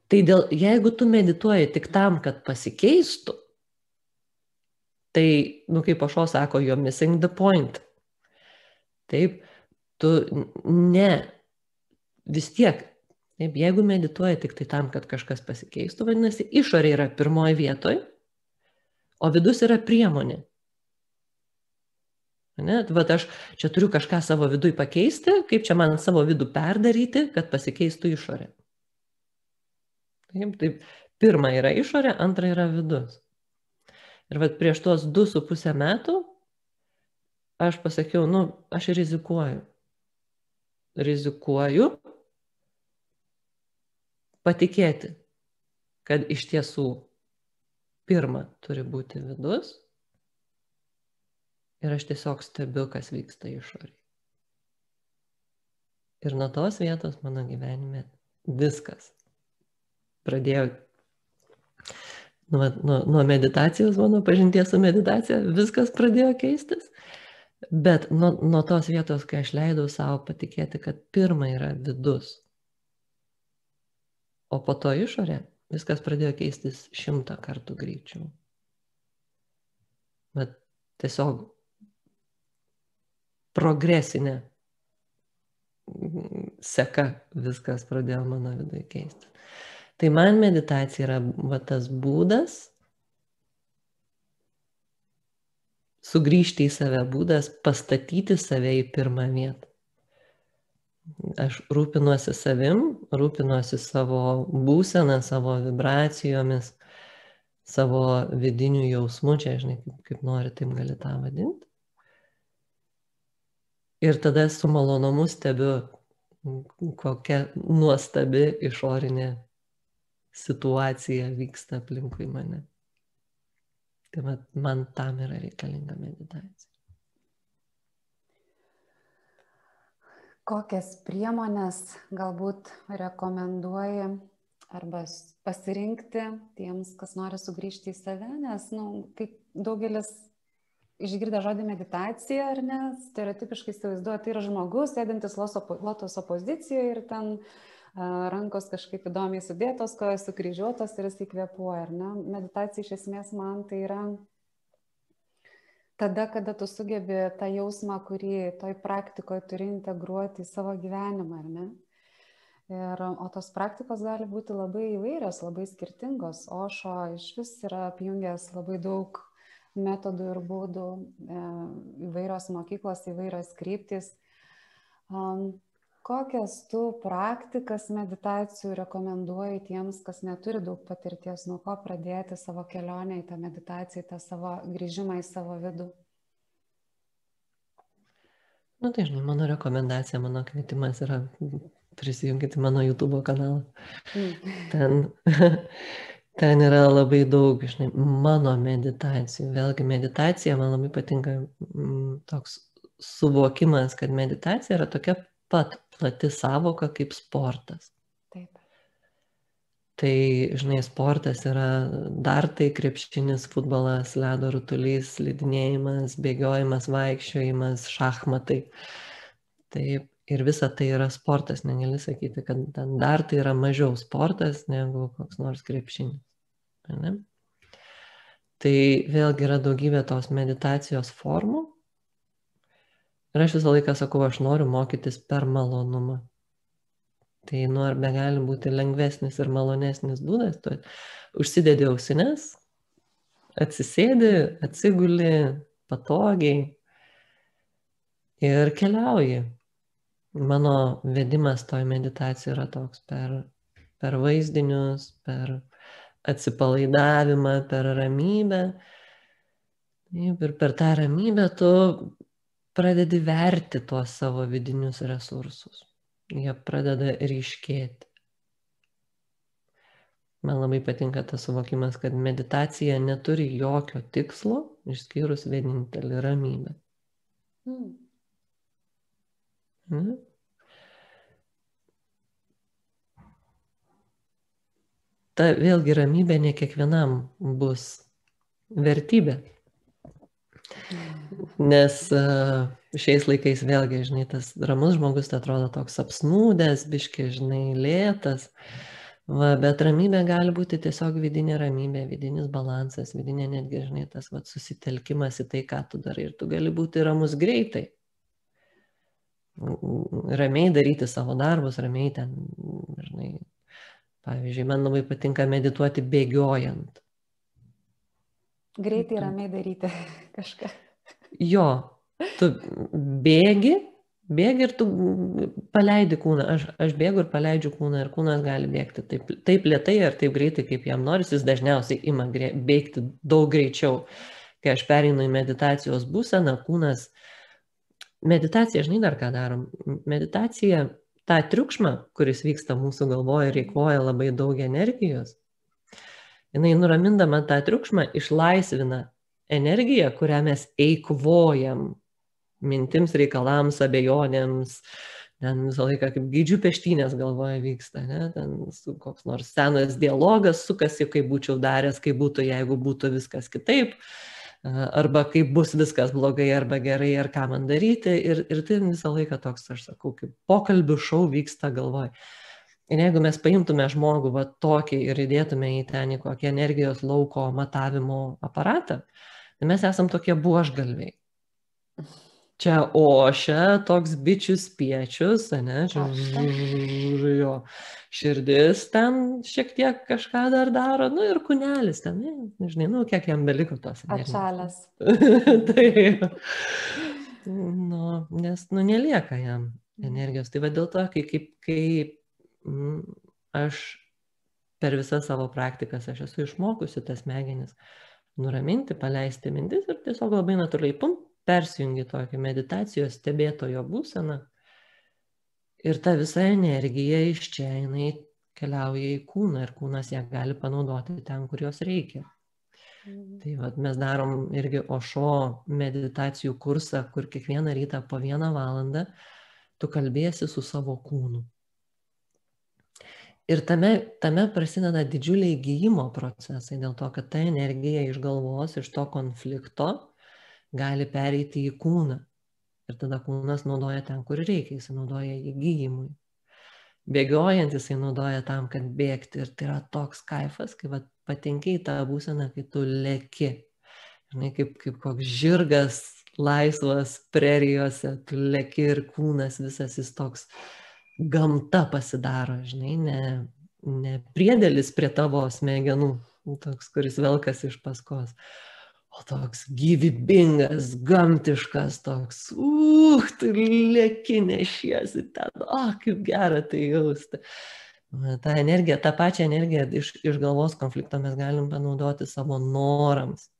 Tai dėl, jeigu tu medituoji tik tam, kad pasikeistų, tai, nu kaip aš o sako, you're missing the point. Taip, tu ne, vis tiek, taip, jeigu medituoji tik tai tam, kad kažkas pasikeistų, vadinasi, išorė yra pirmoji vietoje, o vidus yra priemonė. Ne? Vat aš čia turiu kažką savo vidui pakeisti, kaip čia man savo vidų perdaryti, kad pasikeistų išorė. Taip, taip, pirma yra išorė, antra yra vidus. Ir vat prieš tuos du su pusę metų aš pasakiau, nu, aš rizikuoju. Rizikuoju patikėti, kad iš tiesų pirma turi būti vidus ir aš tiesiog stebiu, kas vyksta išoriai. Ir nuo tos vietos mano gyvenime viskas pradėjo nuo, nuo, nuo meditacijos, mano pažinties su meditacija, viskas pradėjo keistis. Bet nuo, nuo tos vietos, kai aš leidau savo patikėti, kad pirma yra vidus, o po to išorė, viskas pradėjo keistis šimtą kartų greičiau. Bet tiesiog progresinė seka viskas pradėjo mano viduje keistis. Tai man meditacija yra va, tas būdas sugrįžti į save, būdas pastatyti save į pirmą vietą. Aš rūpinuosi savim, rūpinuosi savo būseną, savo vibracijomis, savo vidinių jausmų, čia, žinai, kaip, kaip nori, taip gali tą vadinti. Ir tada su malonumu stebiu, kokia nuostabi išorinė situacija vyksta aplinkui mane. Tai man, man tam yra reikalinga meditacija. Kokias priemonės galbūt rekomenduoji arba pasirinkti tiems, kas nori sugrįžti į save, nes, na, nu, kaip daugelis išgirdę žodį meditacija, ar ne, stereotipiškai įsivaizduoja, tai yra žmogus, sėdintis lotoso pozicijoje ir ten rankos kažkaip įdomiai sudėtos, kojos sukryžiuotos ir jis ne. Meditacija iš esmės man tai yra tada, kada tu sugebi tą jausmą, kurį toj praktikoje turi integruoti į savo gyvenimą, ar ne. Ir, o tos praktikos gali būti labai įvairios, labai skirtingos. Ošo iš vis yra apjungęs labai daug metodų ir būdų, e, įvairios mokyklos, įvairios kryptis. Kokias tu praktikas meditacijų rekomenduoji tiems, kas neturi daug patirties, nuo ko pradėti savo kelionę į tą meditaciją, tą savo grįžimą į savo vidų? Na nu, tai žinai, mano rekomendacija, mano kvietimas yra prisijungti mano YouTube kanalą. Mm. Ten, (laughs) ten yra labai daug, žinai, mano meditacijų. Vėlgi meditacija, man labai patinka mm, toks suvokimas, kad meditacija yra tokia pat plati savoka kaip sportas. Taip. Tai, žinai, sportas yra dar tai krepšinis, futbolas, ledo rutulys, slidinėjimas, bėgiojimas, vaikščiojimas, šachmatai. Taip, ir visa tai yra sportas, negali sakyti, kad dar tai yra mažiau sportas negu koks nors krepšinis. Ne? Tai vėlgi yra daugybė tos meditacijos formų. Ir aš visą laiką sakau, aš noriu mokytis per malonumą. Tai nu ar be gali būti lengvesnis ir malonesnis būdas, tu užsidedi ausines, atsisėdi, atsiguli patogiai ir keliauji mano vedimas toj meditacijoj yra toks per, per vaizdinius, per atsipalaidavimą, per ramybę. Ir per tą ramybę tu pradedi verti tuos savo vidinius resursus. Jie pradeda ryškėti. Man labai patinka tas suvokimas, kad meditacija neturi jokio tikslo, išskyrus vienintelį ramybę. Mm. Mhm. Ta vėlgi ramybė ne kiekvienam bus vertybė. Nes uh, šiais laikais vėlgi, žinai, tas ramus žmogus tai atrodo toks apsnūdęs, biški, žinai, lėtas. Va, bet ramybė gali būti tiesiog vidinė ramybė, vidinis balansas, vidinė netgi, žinai, tas va, susitelkimas į tai, ką tu darai. Ir tu gali būti ramus greitai ramiai daryti savo darbus, ramiai ten, žinai, pavyzdžiui, man labai patinka medituoti bėgiojant. Greitai ramiai daryti (laughs) kažką. Jo, tu bėgi, bėgi ir tu paleidi kūną. Aš, aš bėgu ir paleidžiu kūną ir kūnas gali bėgti taip, taip lietai ar taip greitai, kaip jam norisi. Jis dažniausiai ima bėgti daug greičiau. Kai aš pereinu į meditacijos būseną, kūnas meditacija, žinai dar ką darom. Meditacija tą triukšmą, kuris vyksta mūsų galvoje ir eikvoja labai daug energijos, jinai nuramindama tą triukšmą išlaisvina energiją, kurią mes eikvojam mintims, reikalams, abejonėms. Ten visą laiką kaip gaidžių peštynės galvoje vyksta, ne? ten koks nors senas dialogas sukasi, kaip būčiau daręs, kaip būtų, jeigu būtų viskas kitaip. Arba kaip bus viskas blogai arba gerai, ar ką man daryti. Ir, ir tai visą laiką toks, aš sakau, kaip pokalbių šau vyksta galvoj. Ir jeigu mes paimtume žmogų va tokį ir įdėtume į ten į kokį energijos lauko matavimo aparatą, tai mes esam tokie buožgalviai čia ošia toks bičių spiečius, ne, čia jo širdis ten šiek tiek kažką dar daro, nu ir kunelis ten, ne, nežinai, nu kiek jam beliko tos. Atšalęs. (laughs) tai, nu, nes, nu, nelieka jam energijos. Tai va dėl to, kai, kaip, kai mm, aš per visas savo praktikas aš esu išmokusi tas smegenis nuraminti, paleisti mintis ir tiesiog labai natūraliai, pum, persijungi tokį meditacijos stebėtojo būseną ir ta visa energija iš čia jinai keliauja į kūną ir kūnas ją gali panaudoti ten, kur jos reikia. Mhm. Tai vat, mes darom irgi ošo meditacijų kursą, kur kiekvieną rytą po vieną valandą tu kalbėsi su savo kūnu. Ir tame, tame prasideda didžiuliai gyjimo procesai, dėl to, kad ta energija iš galvos, iš to konflikto, gali pereiti į kūną. Ir tada kūnas naudoja ten, kur reikia, jis naudoja jį gyjimui. Bėgiojant jisai naudoja tam, kad bėgti. Ir tai yra toks kaifas, kai va, patenki į tą būseną, kai tu leki. Žinai, kaip, kaip koks žirgas laisvas prerijose, tu leki ir kūnas visas jis toks gamta pasidaro, žinai, ne, ne priedėlis prie tavo smegenų, toks, kuris velkas iš paskos, o toks gyvybingas, gamtiškas, toks, uh, tu lėki nešiesi ten, o, oh, kaip gera tai jausti. Ta energija, tą pačią energiją iš, iš galvos konflikto mes galim panaudoti savo norams,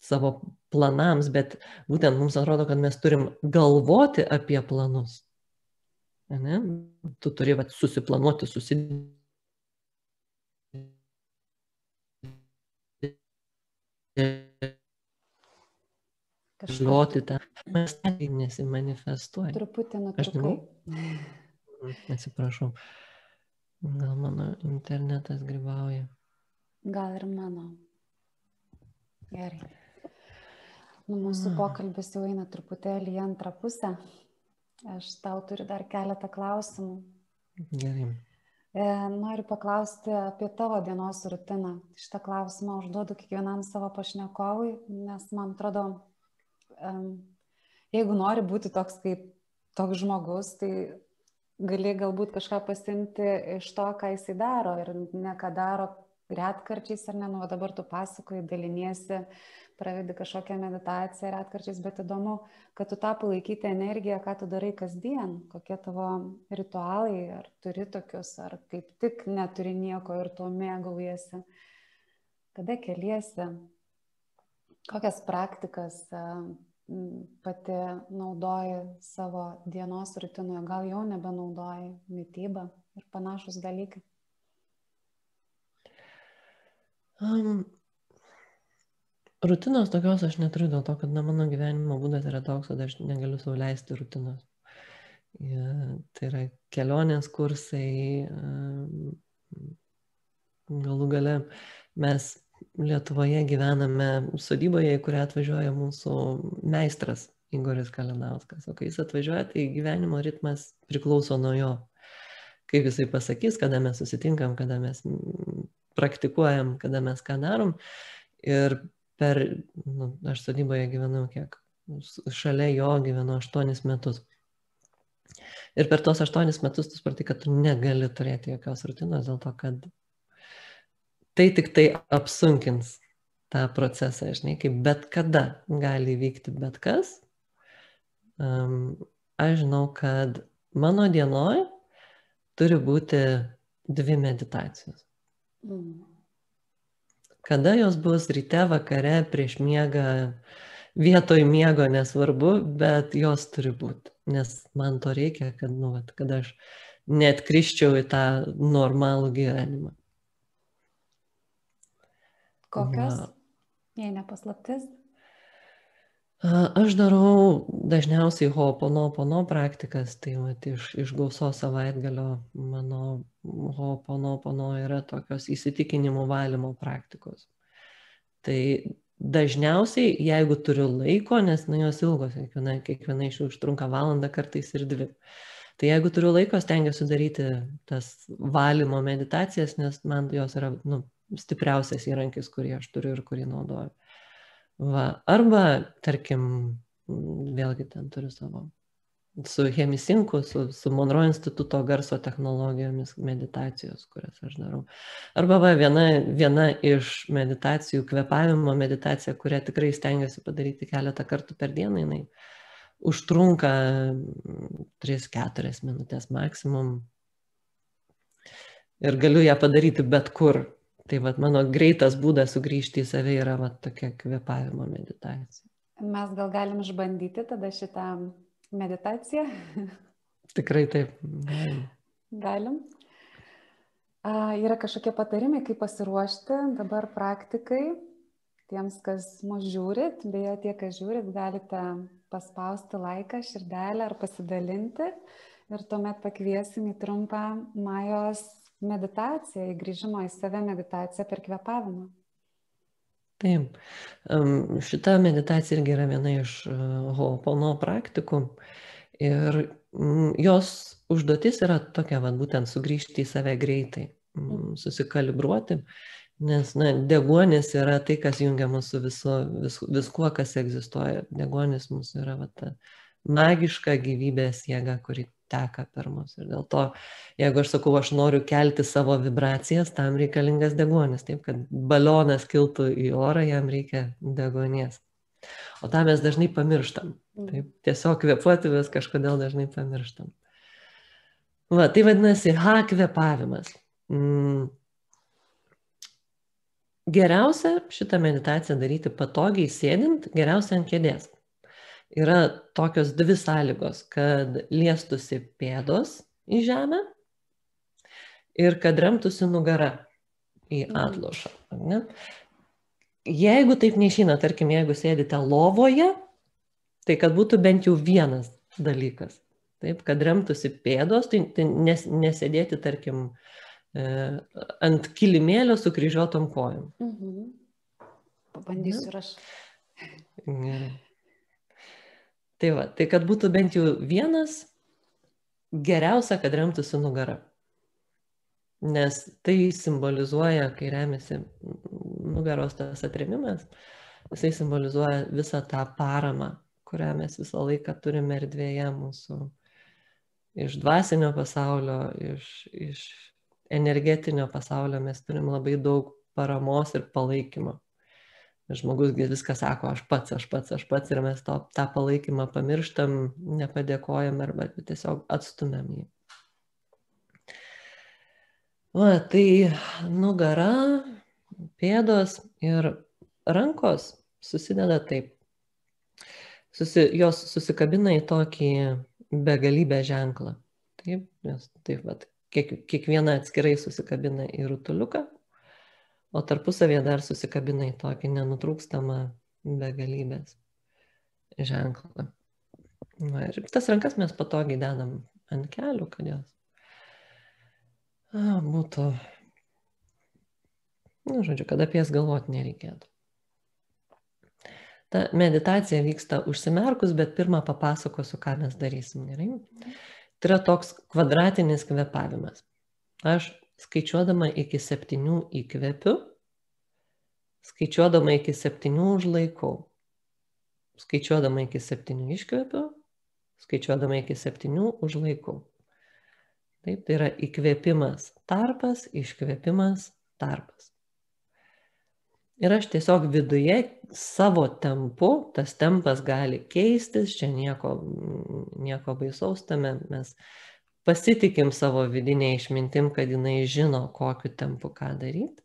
savo planams, bet būtent mums atrodo, kad mes turim galvoti apie planus. Ne? Tu turi vat, susiplanuoti, susidėti žinoti tą, mes tai nesimanifestuoja. Truputį nutrūkau. Atsiprašau. Gal mano internetas grybauja. Gal ir mano. Gerai. Nu, mūsų pokalbis jau eina truputėlį į antrą pusę. Aš tau turiu dar keletą klausimų. Gerai. E, noriu paklausti apie tavo dienos rutiną. Šitą klausimą užduodu kiekvienam savo pašnekovui, nes man atrodo, jeigu nori būti toks kaip toks žmogus, tai gali galbūt kažką pasimti iš to, ką jisai daro ir ne ką daro retkarčiais ar ne, nu, dabar tu pasakoji, daliniesi, pravedi kažkokią meditaciją retkarčiais, bet įdomu, kad tu tą palaikyti energiją, ką tu darai kasdien, kokie tavo ritualai, ar turi tokius, ar kaip tik neturi nieko ir tuo mėgaujasi, kada keliesi, kokias praktikas pati naudoji savo dienos rutinoje, gal jau nebenaudoji mytybą ir panašus dalykai. Um, Rutinos tokios aš neturiu dėl to, kad na, mano gyvenimo būdas yra toks, kad aš negaliu sau leisti rutinos. Ja, tai yra kelionės kursai, galų gale mes Lietuvoje gyvename sodyboje, į kurią atvažiuoja mūsų meistras Igoris Kalinauskas. O kai jis atvažiuoja, tai gyvenimo ritmas priklauso nuo jo. Kaip jisai pasakys, kada mes susitinkam, kada mes praktikuojam, kada mes ką darom. Ir per, nu, aš sodyboje gyvenau kiek, šalia jo gyvenau aštuonis metus. Ir per tos aštuonis metus tu supranti, kad tu negali turėti jokios rutinos dėl to, kad tai tik tai apsunkins tą procesą, žinai, kaip bet kada gali vykti bet kas. Um, aš žinau, kad mano dienoj turi būti dvi meditacijos. Kada jos bus ryte, vakare, prieš miegą, vietoj miego nesvarbu, bet jos turi būti, nes man to reikia, kad, nu, vat, kad aš net kriščiau į tą normalų gyvenimą. Kokios, Na, jei nepaslaptis? Aš darau dažniausiai hoponopono praktikas, tai vat, iš, iš gausos savaitgalio mano hoponopono yra tokios įsitikinimų valymo praktikos. Tai dažniausiai, jeigu turiu laiko, nes nu, jos ilgos, kiekviena, kiekviena iš jų užtrunka valandą, kartais ir dvi. Tai jeigu turiu laiko, stengiuosi daryti tas valymo meditacijas, nes man jos yra nu, stipriausias įrankis, kurį aš turiu ir kurį naudoju. Va. Arba, tarkim, vėlgi ten turiu savo su Hemisinku, su, su Monroe instituto garso technologijomis meditacijos, kurias aš darau. Arba va, viena, viena iš meditacijų, kvepavimo meditacija, kurią tikrai stengiuosi padaryti keletą kartų per dieną, jinai užtrunka 3-4 minutės maksimum. Ir galiu ją padaryti bet kur, Tai vat, mano greitas būdas sugrįžti į save yra vat, tokia kvepavimo meditacija. Mes gal galim išbandyti tada šitą meditaciją? (laughs) Tikrai taip. Galim. galim. A, yra kažkokie patarimai, kaip pasiruošti dabar praktikai. Tiems, kas mus žiūrit, beje, tie, kas žiūrit, galite paspausti laiką, širdelę ar pasidalinti. Ir tuomet pakviesim į trumpą Majos meditacija, į grįžimo į save meditaciją per kvepavimą. Taip. Šita meditacija irgi yra viena iš e, Ho'opono praktikų. Ir jos užduotis yra tokia, va, būtent sugrįžti į save greitai, susikalibruoti, nes na, deguonis yra tai, kas jungia mūsų visu, vis, viskuo, kas egzistuoja. Deguonis mūsų yra va, ta magiška gyvybės jėga, kuri teka per mus. Ir dėl to, jeigu aš sakau, aš noriu kelti savo vibracijas, tam reikalingas degonis. Taip, kad balionas kiltų į orą, jam reikia degonės. O tą mes dažnai pamirštam. Mm. Taip, tiesiog kvepuoti vis kažkodėl dažnai pamirštam. Va, tai vadinasi H kvepavimas. Mm. Geriausia šitą meditaciją daryti patogiai sėdint, geriausia ant kėdės yra tokios dvi sąlygos, kad liestusi pėdos į žemę ir kad remtųsi nugara į mhm. atlošą. Ne? Jeigu taip neišyna, tarkim, jeigu sėdite lovoje, tai kad būtų bent jau vienas dalykas. Taip, kad remtųsi pėdos, tai, tai nes, nesėdėti, tarkim, e, ant kilimėlio su kryžiuotom kojom. Mhm. Pabandysiu ir aš. Gerai. Tai va, tai kad būtų bent jau vienas, geriausia, kad remtųsi nugara. Nes tai simbolizuoja, kai remiasi nugaros tas atremimas, jisai simbolizuoja visą tą paramą, kurią mes visą laiką turime erdvėje mūsų iš dvasinio pasaulio, iš, iš energetinio pasaulio mes turim labai daug paramos ir palaikymo žmogus viską sako, aš pats, aš pats, aš pats ir mes to, tą palaikymą pamirštam, nepadėkojam arba tiesiog atstumiam jį. Va, tai nugara, pėdos ir rankos susideda taip. Susi, jos susikabina į tokį begalybę ženklą. Taip, nes taip, va, kiek, kiekviena atskirai susikabina į rutuliuką, o tarpusavėje dar susikabina į tokį nenutrūkstamą begalybės ženklą. Na, ir tas rankas mes patogiai dedam ant kelių, kad jos a, būtų, nu, žodžiu, kad apie jas galvoti nereikėtų. Ta meditacija vyksta užsimerkus, bet pirmą papasakosiu, ką mes darysim, gerai? Tai yra toks kvadratinis kvepavimas. Aš skaičiuodama iki septynių įkvepiu, skaičiuodama iki septynių užlaikau, skaičiuodama iki septynių iškvepiu, skaičiuodama iki septynių užlaikau. Taip, tai yra įkvėpimas tarpas, iškvėpimas tarpas. Ir aš tiesiog viduje savo tempu, tas tempas gali keistis, čia nieko, nieko baisaus tame, mes pasitikim savo vidinė išmintim, kad jinai žino, kokiu tempu ką daryti.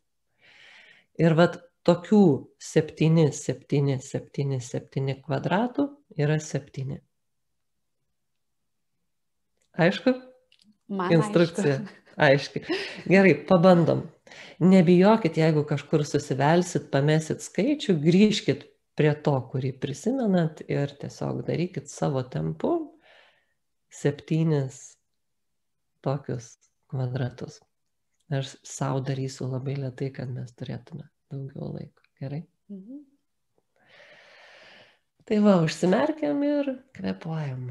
Ir vat tokių 7, 7, 7, 7 kvadratų yra 7. Aišku? Man Instrukcija. (laughs) Aiški. Gerai, pabandom. Nebijokit, jeigu kažkur susivelsit, pamesit skaičių, grįžkit prie to, kurį prisimenat ir tiesiog darykit savo tempu septynis tokius kvadratus. Aš savo darysiu labai lietai, kad mes turėtume daugiau laiko. Gerai? Mhm. Tai va, užsimerkiam ir kvepuojam.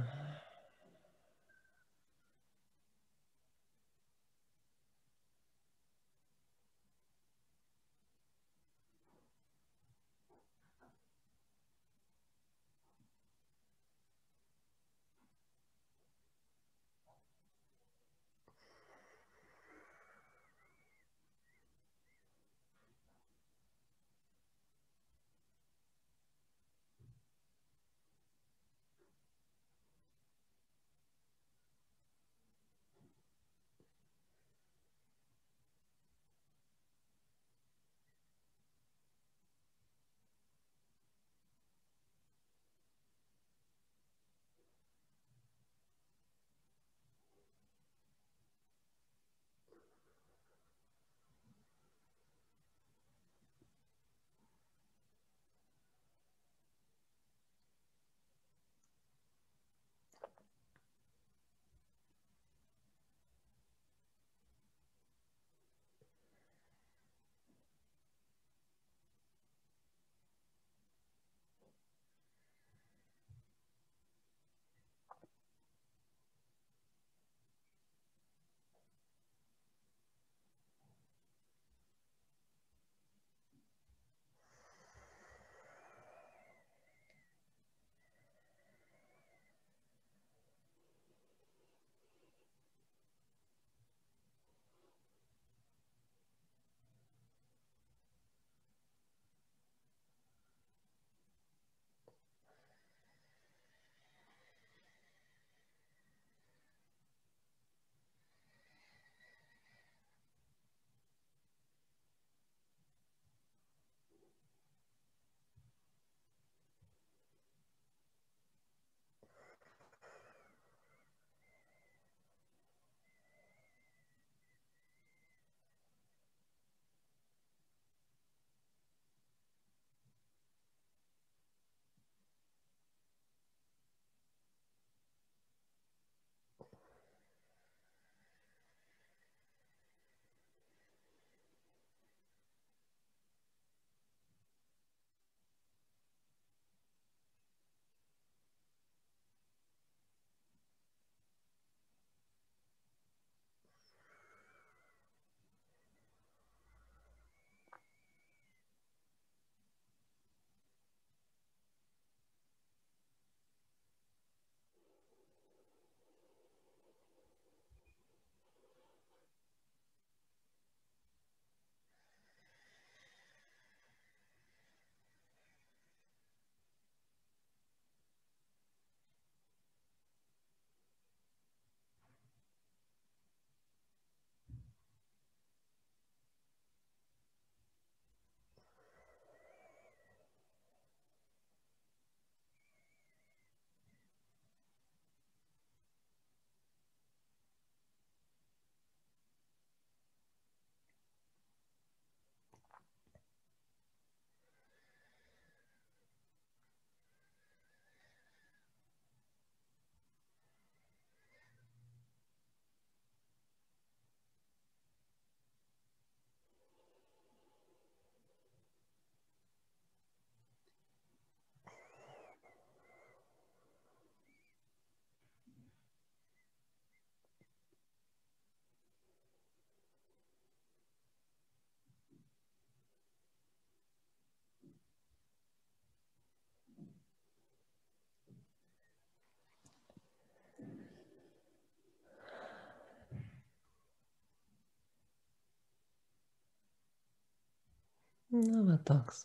Na, va toks.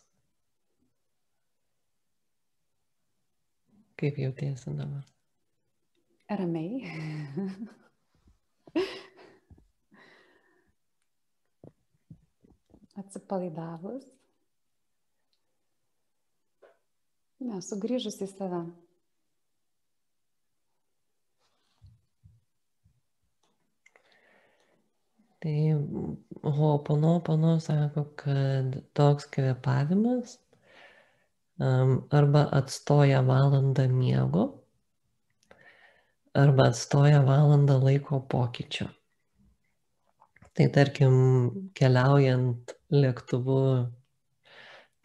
Kaip jautiesi dabar? Ramiai. Atsipalaidavus. Ne, sugrįžus į save. Tai Ho'oponopono sako, kad toks kvepavimas um, arba atstoja valandą miego, arba atstoja valandą laiko pokyčio. Tai tarkim, keliaujant lėktuvu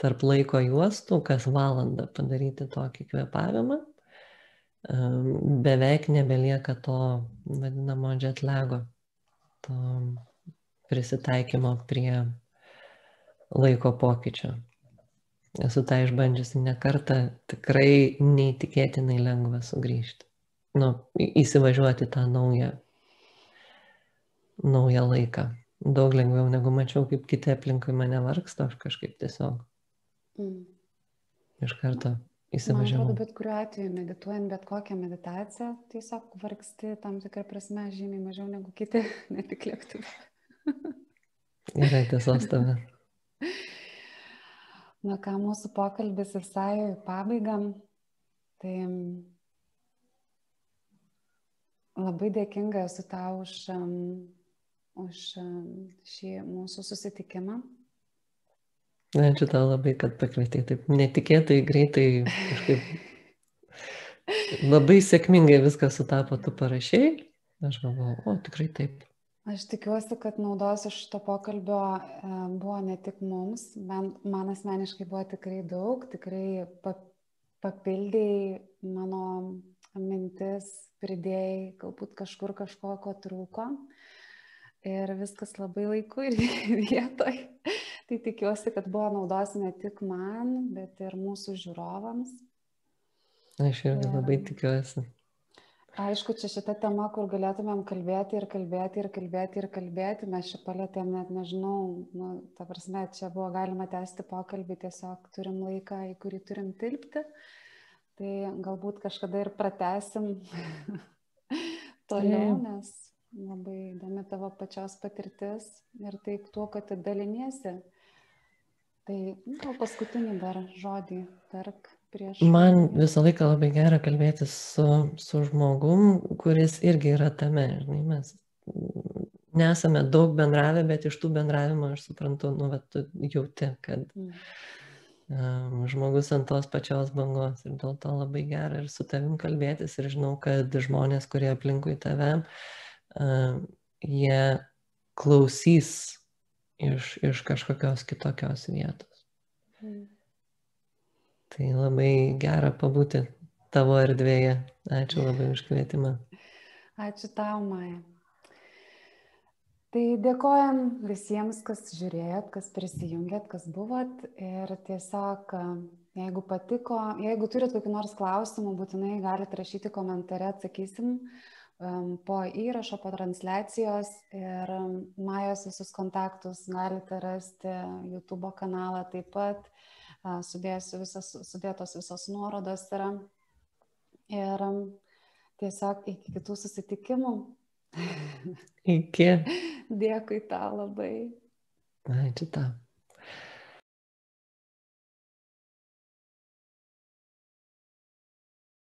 tarp laiko juostų, kas valandą padaryti tokį kvepavimą, beveik nebelieka to vadinamo jetlego, to prisitaikymo prie laiko pokyčio. Esu tą išbandžiusi ne kartą, tikrai neįtikėtinai lengva sugrįžti. Nu, įsivažiuoti tą naują naują laiką. Daug lengviau negu mačiau, kaip kiti aplinkui mane vargsta, aš kažkaip tiesiog mm. iš karto įsivažiavau. Man atrodo, bet kuriuo atveju medituojant bet kokią meditaciją, tiesiog vargsti tam tikrą prasme žymiai mažiau negu kiti, (laughs) ne tik lėktuvai. (laughs) Yra tiesos tame. Na ką, mūsų pokalbis visai pabaigam. Tai labai dėkinga esu tau už už šį mūsų susitikimą. Ačiū tau labai, kad pakvietei taip netikėtai, greitai, kažkaip (laughs) labai sėkmingai viskas sutapo, tu parašiai. Aš galvoju, o tikrai taip. Aš tikiuosi, kad naudos iš šito pokalbio buvo ne tik mums, bent man asmeniškai buvo tikrai daug, tikrai papildėjai mano mintis, pridėjai galbūt kažkur kažko, ko trūko ir viskas labai laiku ir (laughs) vietoj. Tai tikiuosi, kad buvo naudos ne tik man, bet ir mūsų žiūrovams. Aš irgi labai tikiuosi. Aišku, čia šita tema, kur galėtumėm kalbėti ir kalbėti ir kalbėti ir kalbėti, mes čia palėtėm net nežinau, nu, ta prasme, čia buvo galima tęsti pokalbį, tiesiog turim laiką, į kurį turim tilpti, tai galbūt kažkada ir pratesim (laughs) toliau, nes labai įdomi tavo pačios patirtis ir taip tuo, kad daliniesi. Tai gal paskutinį dar žodį tark prieš. Man visą laiką labai gera kalbėti su, su žmogum, kuris irgi yra tame, žinai, mes nesame daug bendravę, bet iš tų bendravimo aš suprantu, nu, bet tu jauti, kad mm. um, žmogus ant tos pačios bangos ir dėl to labai gera ir su tavim kalbėtis ir žinau, kad žmonės, kurie aplinkui tave, uh, jie klausys iš, iš kažkokios kitokios vietos. Mm. Tai labai gera pabūti tavo erdvėje. Ačiū labai už kvietimą. Ačiū tau, Maja. Tai dėkojam visiems, kas žiūrėjot, kas prisijungėt, kas buvot. Ir tiesiog, jeigu patiko, jeigu turit kokių nors klausimų, būtinai galite rašyti komentare, atsakysim. Uh, po įrašo, po transliacijos ir Majos visus kontaktus galite rasti YouTube kanalą taip pat. Sudėsiu visas, sudėtos visos nuorodos yra. Ir tiesiog iki kitų susitikimų. Iki. (laughs) Dėkui tau labai. Ačiū tau.